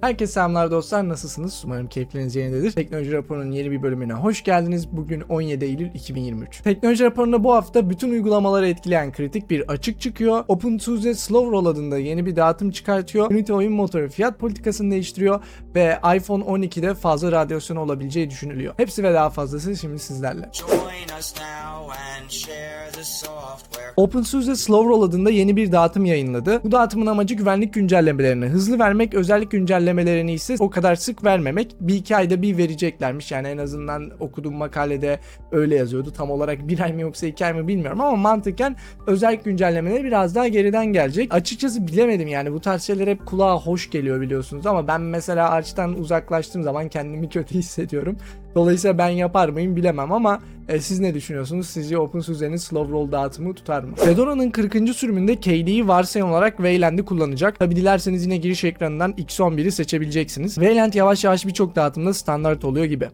Herkese selamlar dostlar nasılsınız? Umarım keyifleriniz yerindedir. Teknoloji raporunun yeni bir bölümüne hoş geldiniz. Bugün 17 Eylül 2023. Teknoloji raporunda bu hafta bütün uygulamaları etkileyen kritik bir açık çıkıyor. OpenSUSE Slow Roll adında yeni bir dağıtım çıkartıyor. Unity oyun motoru fiyat politikasını değiştiriyor ve iPhone 12'de fazla radyasyon olabileceği düşünülüyor. Hepsi ve daha fazlası şimdi sizlerle. OpenSUSE Slow Roll adında yeni bir dağıtım yayınladı. Bu dağıtımın amacı güvenlik güncellemelerini hızlı vermek, özellik güncellemelerini ise o kadar sık vermemek. Bir iki ayda bir vereceklermiş. Yani en azından okuduğum makalede öyle yazıyordu. Tam olarak bir ay mı yoksa iki ay mı bilmiyorum ama mantıken özellik güncellemeleri biraz daha geriden gelecek. Açıkçası bilemedim yani bu tarz şeyler hep kulağa hoş geliyor biliyorsunuz ama ben mesela Arch'tan uzaklaştığım zaman kendimi kötü hissediyorum. Dolayısıyla ben yapar mıyım bilemem ama e, siz ne düşünüyorsunuz? Sizce OpenSUSE'nin slow roll dağıtımı tutar mı? Fedora'nın 40. sürümünde KD'yi varsayım olarak Wayland'i kullanacak. Tabi dilerseniz yine giriş ekranından X11'i seçebileceksiniz. Wayland yavaş yavaş birçok dağıtımda standart oluyor gibi.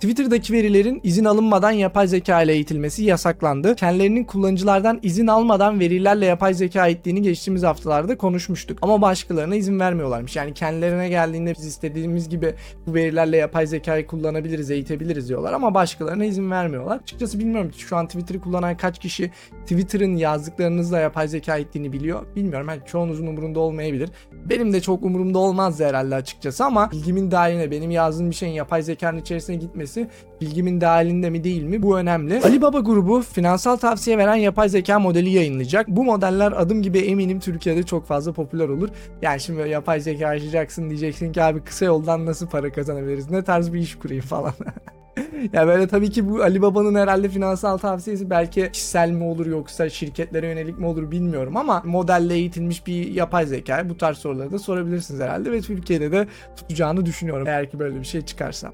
Twitter'daki verilerin izin alınmadan yapay zeka ile eğitilmesi yasaklandı. Kendilerinin kullanıcılardan izin almadan verilerle yapay zeka eğittiğini geçtiğimiz haftalarda konuşmuştuk. Ama başkalarına izin vermiyorlarmış. Yani kendilerine geldiğinde biz istediğimiz gibi bu verilerle yapay zekayı kullanabiliriz, eğitebiliriz diyorlar ama başkalarına izin vermiyorlar. Açıkçası bilmiyorum şu an Twitter'ı kullanan kaç kişi Twitter'ın yazdıklarınızla yapay zeka eğittiğini biliyor. Bilmiyorum. Yani çoğunuzun umurunda olmayabilir. Benim de çok umurumda olmaz herhalde açıkçası ama bilgimin dahiline benim yazdığım bir şeyin yapay zekanın içerisine gitmesi bilgimin dahilinde mi değil mi bu önemli. Alibaba grubu finansal tavsiye veren yapay zeka modeli yayınlayacak. Bu modeller adım gibi eminim Türkiye'de çok fazla popüler olur. Yani şimdi böyle yapay zeka açacaksın diyeceksin ki abi kısa yoldan nasıl para kazanabiliriz? Ne tarz bir iş kurayım falan. ya böyle tabii ki bu Ali Baba'nın herhalde finansal tavsiyesi belki kişisel mi olur yoksa şirketlere yönelik mi olur bilmiyorum ama modelle eğitilmiş bir yapay zeka bu tarz soruları da sorabilirsiniz herhalde ve Türkiye'de de tutacağını düşünüyorum eğer ki böyle bir şey çıkarsa.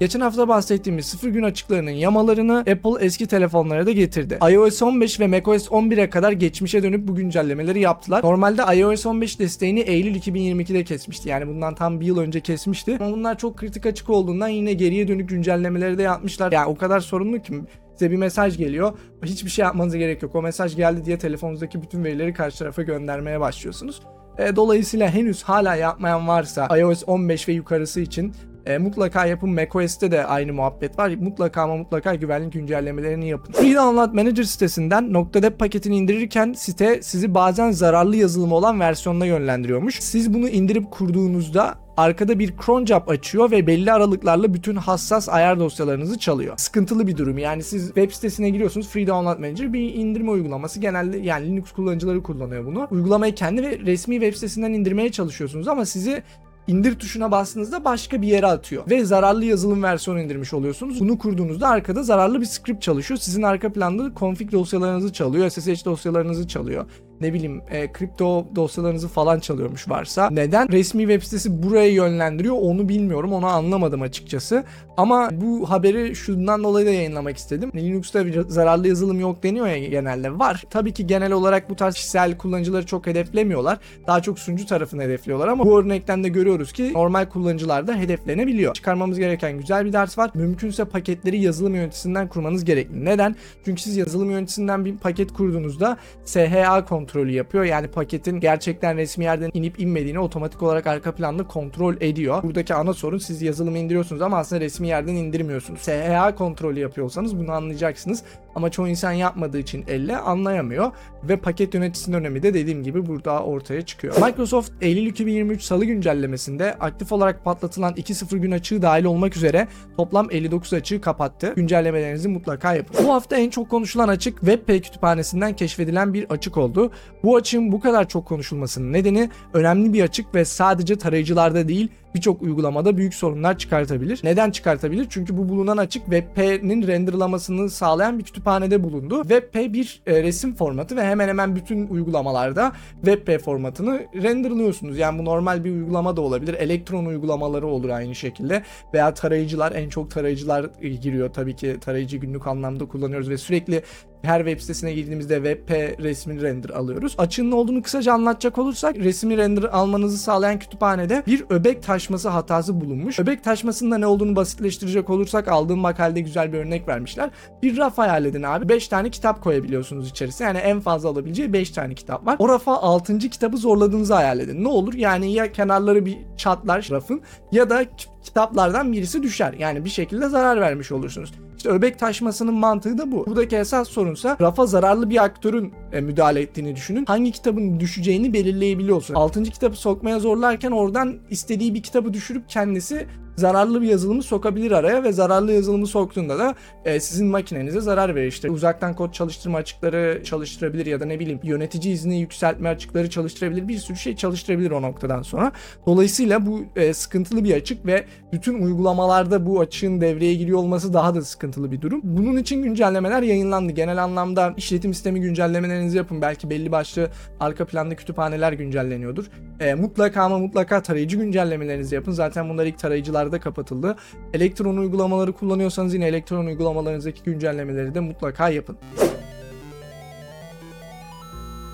Geçen hafta bahsettiğimiz sıfır gün açıklarının yamalarını Apple eski telefonlara da getirdi. iOS 15 ve macOS 11'e kadar geçmişe dönüp bu güncellemeleri yaptılar. Normalde iOS 15 desteğini Eylül 2022'de kesmişti. Yani bundan tam bir yıl önce kesmişti. Ama bunlar çok kritik açık olduğundan yine geriye dönük güncellemeleri de yapmışlar. Yani o kadar sorunlu ki size bir mesaj geliyor. Hiçbir şey yapmanıza gerek yok. O mesaj geldi diye telefonunuzdaki bütün verileri karşı tarafa göndermeye başlıyorsunuz. E, dolayısıyla henüz hala yapmayan varsa iOS 15 ve yukarısı için e, mutlaka yapın. macOS'te de aynı muhabbet var. Mutlaka ama mutlaka güvenlik güncellemelerini yapın. Free Download Manager sitesinden .deb paketini indirirken site sizi bazen zararlı yazılımı olan versiyonuna yönlendiriyormuş. Siz bunu indirip kurduğunuzda arkada bir cron job açıyor ve belli aralıklarla bütün hassas ayar dosyalarınızı çalıyor. Sıkıntılı bir durum. Yani siz web sitesine giriyorsunuz. Free Download Manager bir indirme uygulaması. Genelde yani Linux kullanıcıları kullanıyor bunu. Uygulamayı kendi ve resmi web sitesinden indirmeye çalışıyorsunuz ama sizi indir tuşuna bastığınızda başka bir yere atıyor. Ve zararlı yazılım versiyonu indirmiş oluyorsunuz. Bunu kurduğunuzda arkada zararlı bir script çalışıyor. Sizin arka planda config dosyalarınızı çalıyor, SSH dosyalarınızı çalıyor ne bileyim e, kripto dosyalarınızı falan çalıyormuş varsa. Neden resmi web sitesi buraya yönlendiriyor onu bilmiyorum. Onu anlamadım açıkçası. Ama bu haberi şundan dolayı da yayınlamak istedim. Linux'ta bir zararlı yazılım yok deniyor ya genelde. Var. Tabii ki genel olarak bu tarz kişisel kullanıcıları çok hedeflemiyorlar. Daha çok sunucu tarafını hedefliyorlar ama bu örnekten de görüyoruz ki normal kullanıcılar da hedeflenebiliyor. Çıkarmamız gereken güzel bir ders var. Mümkünse paketleri yazılım yöneticisinden kurmanız gerekli. Neden? Çünkü siz yazılım yöneticisinden bir paket kurduğunuzda SHA kontrol kontrolü yapıyor. Yani paketin gerçekten resmi yerden inip inmediğini otomatik olarak arka planda kontrol ediyor. Buradaki ana sorun siz yazılımı indiriyorsunuz ama aslında resmi yerden indirmiyorsunuz. SHA kontrolü yapıyorsanız bunu anlayacaksınız. Ama çoğu insan yapmadığı için elle anlayamıyor ve paket yöneticisinin önemi de dediğim gibi burada ortaya çıkıyor. Microsoft Eylül 2023 Salı güncellemesinde aktif olarak patlatılan 2.0 gün açığı dahil olmak üzere toplam 59 açığı kapattı. Güncellemelerinizi mutlaka yapın. Bu hafta en çok konuşulan açık WebP kütüphanesinden keşfedilen bir açık oldu. Bu açığın bu kadar çok konuşulmasının nedeni önemli bir açık ve sadece tarayıcılarda değil birçok uygulamada büyük sorunlar çıkartabilir. Neden çıkartabilir? Çünkü bu bulunan açık WebP'nin renderlamasını sağlayan bir kütüphanede bulundu. WebP bir e, resim formatı ve hemen hemen bütün uygulamalarda WebP formatını renderlıyorsunuz. Yani bu normal bir uygulama da olabilir. Elektron uygulamaları olur aynı şekilde veya tarayıcılar en çok tarayıcılar e, giriyor tabii ki tarayıcı günlük anlamda kullanıyoruz ve sürekli her web sitesine girdiğimizde WebP resmi render alıyoruz. Açığın olduğunu kısaca anlatacak olursak resmi render almanızı sağlayan kütüphanede bir öbek taşması hatası bulunmuş. Öbek taşmasının da ne olduğunu basitleştirecek olursak aldığım makalede güzel bir örnek vermişler. Bir raf hayal edin abi. 5 tane kitap koyabiliyorsunuz içerisine. Yani en fazla alabileceği 5 tane kitap var. O rafa 6. kitabı zorladığınızı hayal edin. Ne olur? Yani ya kenarları bir çatlar rafın ya da kitaplardan birisi düşer. Yani bir şekilde zarar vermiş olursunuz. İşte öbek taşmasının mantığı da bu. Buradaki esas sorunsa rafa zararlı bir aktörün e, müdahale ettiğini düşünün. Hangi kitabın düşeceğini belirleyebiliyorsun. 6. kitabı sokmaya zorlarken oradan istediği bir kitabı düşürüp kendisi zararlı bir yazılımı sokabilir araya ve zararlı yazılımı soktuğunda da e, sizin makinenize zarar verir. İşte uzaktan kod çalıştırma açıkları çalıştırabilir ya da ne bileyim yönetici izni yükseltme açıkları çalıştırabilir. Bir sürü şey çalıştırabilir o noktadan sonra. Dolayısıyla bu e, sıkıntılı bir açık ve bütün uygulamalarda bu açığın devreye giriyor olması daha da sıkıntılı bir durum. Bunun için güncellemeler yayınlandı. Genel anlamda işletim sistemi güncellemelerinizi yapın. Belki belli başlı arka planda kütüphaneler güncelleniyordur. E, mutlaka ama mutlaka tarayıcı güncellemelerinizi yapın. Zaten bunlar ilk tarayıcılarda kapatıldı. Elektron uygulamaları kullanıyorsanız yine elektron uygulamalarınızdaki güncellemeleri de mutlaka yapın.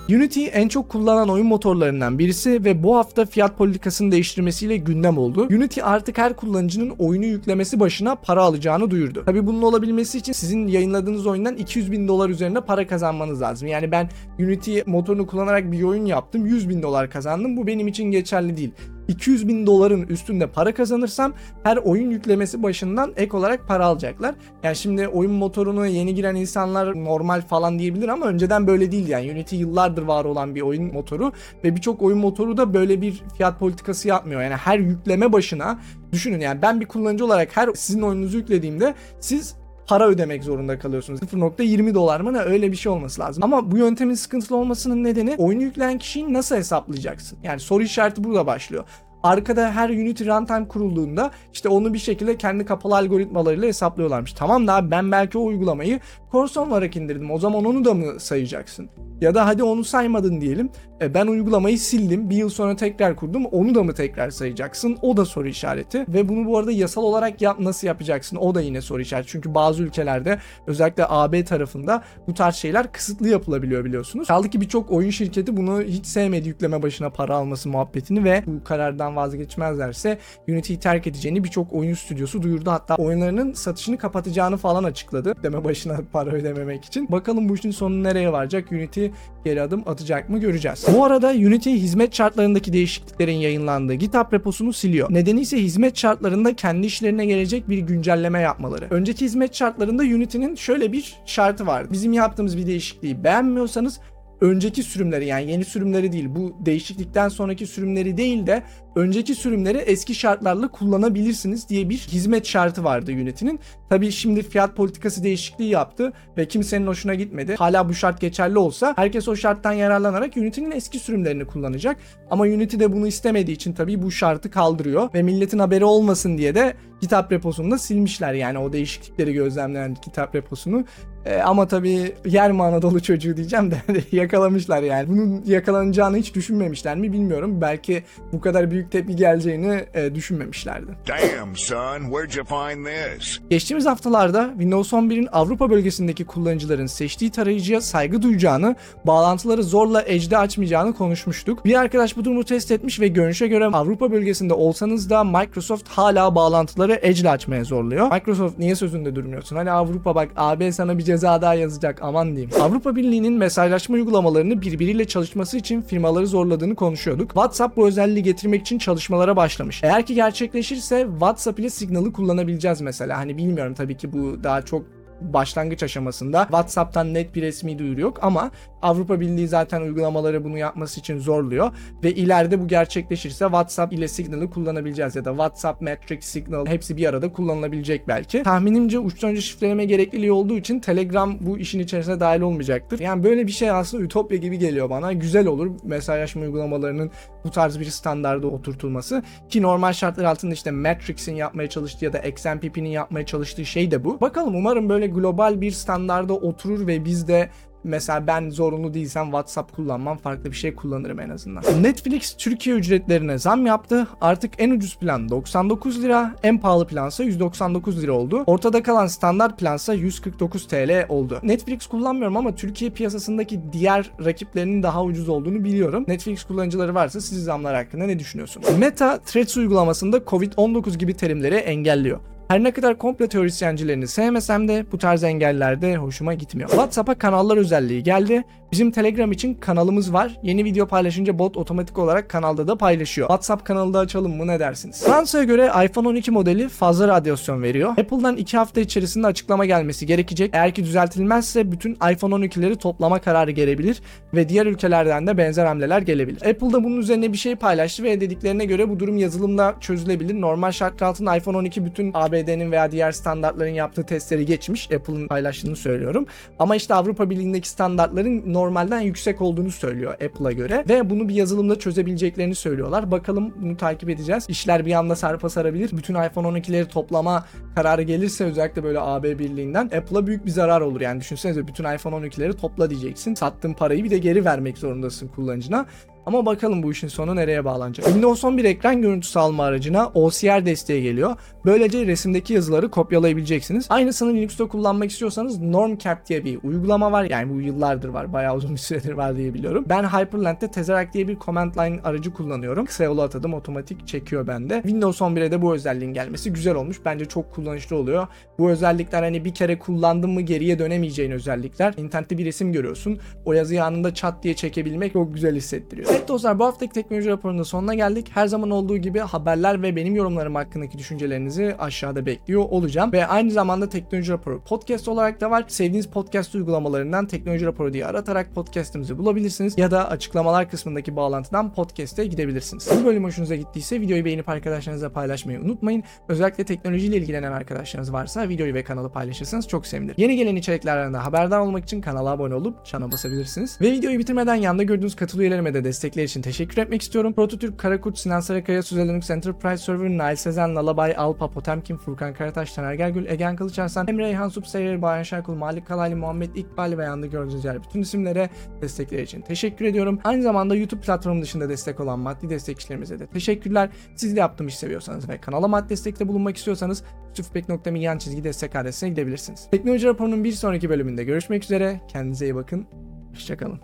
Unity en çok kullanılan oyun motorlarından birisi ve bu hafta fiyat politikasını değiştirmesiyle gündem oldu. Unity artık her kullanıcının oyunu yüklemesi başına para alacağını duyurdu. Tabi bunun olabilmesi için sizin yayınladığınız oyundan 200 bin dolar üzerine para kazanmanız lazım. Yani ben Unity motorunu kullanarak bir oyun yaptım 100 bin dolar kazandım bu benim için geçerli değil. 200 bin doların üstünde para kazanırsam her oyun yüklemesi başından ek olarak para alacaklar. Yani şimdi oyun motorunu yeni giren insanlar normal falan diyebilir ama önceden böyle değildi. Yani Unity yıllardır var olan bir oyun motoru ve birçok oyun motoru da böyle bir fiyat politikası yapmıyor. Yani her yükleme başına düşünün yani ben bir kullanıcı olarak her sizin oyununuzu yüklediğimde siz para ödemek zorunda kalıyorsunuz. 0.20 dolar mı ne öyle bir şey olması lazım. Ama bu yöntemin sıkıntılı olmasının nedeni oyunu yükleyen kişiyi nasıl hesaplayacaksın? Yani soru işareti burada başlıyor arkada her Unity runtime kurulduğunda işte onu bir şekilde kendi kapalı algoritmalarıyla hesaplıyorlarmış. Tamam da abi ben belki o uygulamayı Corson olarak indirdim. O zaman onu da mı sayacaksın? Ya da hadi onu saymadın diyelim. E, ben uygulamayı sildim. Bir yıl sonra tekrar kurdum. Onu da mı tekrar sayacaksın? O da soru işareti. Ve bunu bu arada yasal olarak yap nasıl yapacaksın? O da yine soru işareti. Çünkü bazı ülkelerde özellikle AB tarafında bu tarz şeyler kısıtlı yapılabiliyor biliyorsunuz. Kaldı ki birçok oyun şirketi bunu hiç sevmedi yükleme başına para alması muhabbetini ve bu karardan vazgeçmezlerse Unity'yi terk edeceğini birçok oyun stüdyosu duyurdu. Hatta oyunlarının satışını kapatacağını falan açıkladı. Deme başına para ödememek için. Bakalım bu işin sonu nereye varacak? Unity geri adım atacak mı göreceğiz. Bu arada Unity hizmet şartlarındaki değişikliklerin yayınlandığı GitHub reposunu siliyor. Nedeni ise hizmet şartlarında kendi işlerine gelecek bir güncelleme yapmaları. Önceki hizmet şartlarında Unity'nin şöyle bir şartı vardı. Bizim yaptığımız bir değişikliği beğenmiyorsanız önceki sürümleri yani yeni sürümleri değil bu değişiklikten sonraki sürümleri değil de önceki sürümleri eski şartlarla kullanabilirsiniz diye bir hizmet şartı vardı Unity'nin. Tabi şimdi fiyat politikası değişikliği yaptı ve kimsenin hoşuna gitmedi. Hala bu şart geçerli olsa herkes o şarttan yararlanarak Unity'nin eski sürümlerini kullanacak. Ama Unity de bunu istemediği için tabii bu şartı kaldırıyor ve milletin haberi olmasın diye de kitap reposunu da silmişler yani o değişiklikleri gözlemleyen kitap reposunu. E, ama tabii yer mi Anadolu çocuğu diyeceğim de yakalamışlar yani. Bunun yakalanacağını hiç düşünmemişler mi bilmiyorum. Belki bu kadar büyük tepki geleceğini e, düşünmemişlerdi. Damn, son, where'd you find this? Geçtiğimiz haftalarda Windows 11'in Avrupa bölgesindeki kullanıcıların seçtiği tarayıcıya saygı duyacağını, bağlantıları zorla Edge'de açmayacağını konuşmuştuk. Bir arkadaş bu durumu test etmiş ve görünüşe göre Avrupa bölgesinde olsanız da Microsoft hala bağlantıları Edge'le açmaya zorluyor. Microsoft niye sözünde durmuyorsun? Hani Avrupa bak AB sana bir ceza daha yazacak aman diyeyim. Avrupa Birliği'nin mesajlaşma uygulamalarını birbiriyle çalışması için firmaları zorladığını konuşuyorduk. WhatsApp bu özelliği getirmek için çalışmalara başlamış. Eğer ki gerçekleşirse WhatsApp ile Signal'ı kullanabileceğiz mesela. Hani bilmiyorum tabii ki bu daha çok başlangıç aşamasında WhatsApp'tan net bir resmi duyuru yok ama Avrupa Birliği zaten uygulamaları bunu yapması için zorluyor ve ileride bu gerçekleşirse WhatsApp ile Signal'ı kullanabileceğiz ya da WhatsApp, Matrix, Signal hepsi bir arada kullanılabilecek belki. Tahminimce uçtan uca şifreleme gerekliliği olduğu için Telegram bu işin içerisine dahil olmayacaktır. Yani böyle bir şey aslında ütopya gibi geliyor bana. Güzel olur mesajlaşma uygulamalarının bu tarz bir standarda oturtulması ki normal şartlar altında işte Matrix'in yapmaya çalıştığı ya da XMPP'nin yapmaya çalıştığı şey de bu. Bakalım umarım böyle global bir standarda oturur ve biz de Mesela ben zorunlu değilsem WhatsApp kullanmam farklı bir şey kullanırım en azından. Netflix Türkiye ücretlerine zam yaptı. Artık en ucuz plan 99 lira, en pahalı plansa 199 lira oldu. Ortada kalan standart plansa 149 TL oldu. Netflix kullanmıyorum ama Türkiye piyasasındaki diğer rakiplerinin daha ucuz olduğunu biliyorum. Netflix kullanıcıları varsa siz zamlar hakkında ne düşünüyorsunuz? Meta Threads uygulamasında Covid-19 gibi terimleri engelliyor. Her ne kadar komplo teorisyencilerini sevmesem de bu tarz engeller de hoşuma gitmiyor. WhatsApp'a kanallar özelliği geldi. Bizim Telegram için kanalımız var. Yeni video paylaşınca bot otomatik olarak kanalda da paylaşıyor. WhatsApp kanalı da açalım mı ne dersiniz? Fransa'ya göre iPhone 12 modeli fazla radyasyon veriyor. Apple'dan 2 hafta içerisinde açıklama gelmesi gerekecek. Eğer ki düzeltilmezse bütün iPhone 12'leri toplama kararı gelebilir ve diğer ülkelerden de benzer hamleler gelebilir. Apple da bunun üzerine bir şey paylaştı ve dediklerine göre bu durum yazılımla çözülebilir. Normal şartlar altında iPhone 12 bütün ABD'nin veya diğer standartların yaptığı testleri geçmiş. Apple'ın paylaştığını söylüyorum. Ama işte Avrupa Birliği'ndeki standartların normalden yüksek olduğunu söylüyor Apple'a göre ve bunu bir yazılımla çözebileceklerini söylüyorlar. Bakalım bunu takip edeceğiz. İşler bir anda sarpa sarabilir. Bütün iPhone 12'leri toplama kararı gelirse özellikle böyle AB Birliği'nden Apple'a büyük bir zarar olur. Yani düşünsenize bütün iPhone 12'leri topla diyeceksin. Sattığın parayı bir de geri vermek zorundasın kullanıcına. Ama bakalım bu işin sonu nereye bağlanacak. Windows 11 ekran görüntüsü alma aracına OCR desteği geliyor. Böylece resimdeki yazıları kopyalayabileceksiniz. Aynısını Linux'ta kullanmak istiyorsanız NormCap diye bir uygulama var. Yani bu yıllardır var. Bayağı uzun bir süredir var diye biliyorum. Ben Hyperland'de Tesseract diye bir command line aracı kullanıyorum. Kısa yolu atadım otomatik çekiyor bende. Windows 11'e de bu özelliğin gelmesi güzel olmuş. Bence çok kullanışlı oluyor. Bu özellikler hani bir kere kullandın mı geriye dönemeyeceğin özellikler. İnternette bir resim görüyorsun. O yazıyı anında çat diye çekebilmek çok güzel hissettiriyor. Evet dostlar bu haftaki teknoloji raporunun sonuna geldik. Her zaman olduğu gibi haberler ve benim yorumlarım hakkındaki düşüncelerinizi aşağıda bekliyor olacağım. Ve aynı zamanda teknoloji raporu podcast olarak da var. Sevdiğiniz podcast uygulamalarından teknoloji raporu diye aratarak podcastımızı bulabilirsiniz. Ya da açıklamalar kısmındaki bağlantıdan podcast'e gidebilirsiniz. Bu bölüm hoşunuza gittiyse videoyu beğenip arkadaşlarınızla paylaşmayı unutmayın. Özellikle teknolojiyle ilgilenen arkadaşlarınız varsa videoyu ve kanalı paylaşırsanız çok sevinirim. Yeni gelen içeriklerden de haberdar olmak için kanala abone olup çana basabilirsiniz. Ve videoyu bitirmeden yanında gördüğünüz katıl üyelerime de destekler için teşekkür etmek istiyorum. Prototürk, Karakurt, Sinan Sarıkaya, Suzel Linux Enterprise Server, Nail Sezen, Lalabay, Alpa, Potemkin, Furkan Karataş, Taner Gergül, Egen Kılıçarslan, Emre İlhan Subseyir, Bayan Şarkul, Malik Kalaylı, Muhammed İkbal ve yanında gördüğünüz yer bütün isimlere destekler için teşekkür ediyorum. Aynı zamanda YouTube platformu dışında destek olan maddi destekçilerimize de teşekkürler. Siz de yaptığım işi seviyorsanız ve kanala maddi destekte bulunmak istiyorsanız süfbek.mi yan çizgi destek adresine gidebilirsiniz. Teknoloji raporunun bir sonraki bölümünde görüşmek üzere. Kendinize iyi bakın. Hoşçakalın.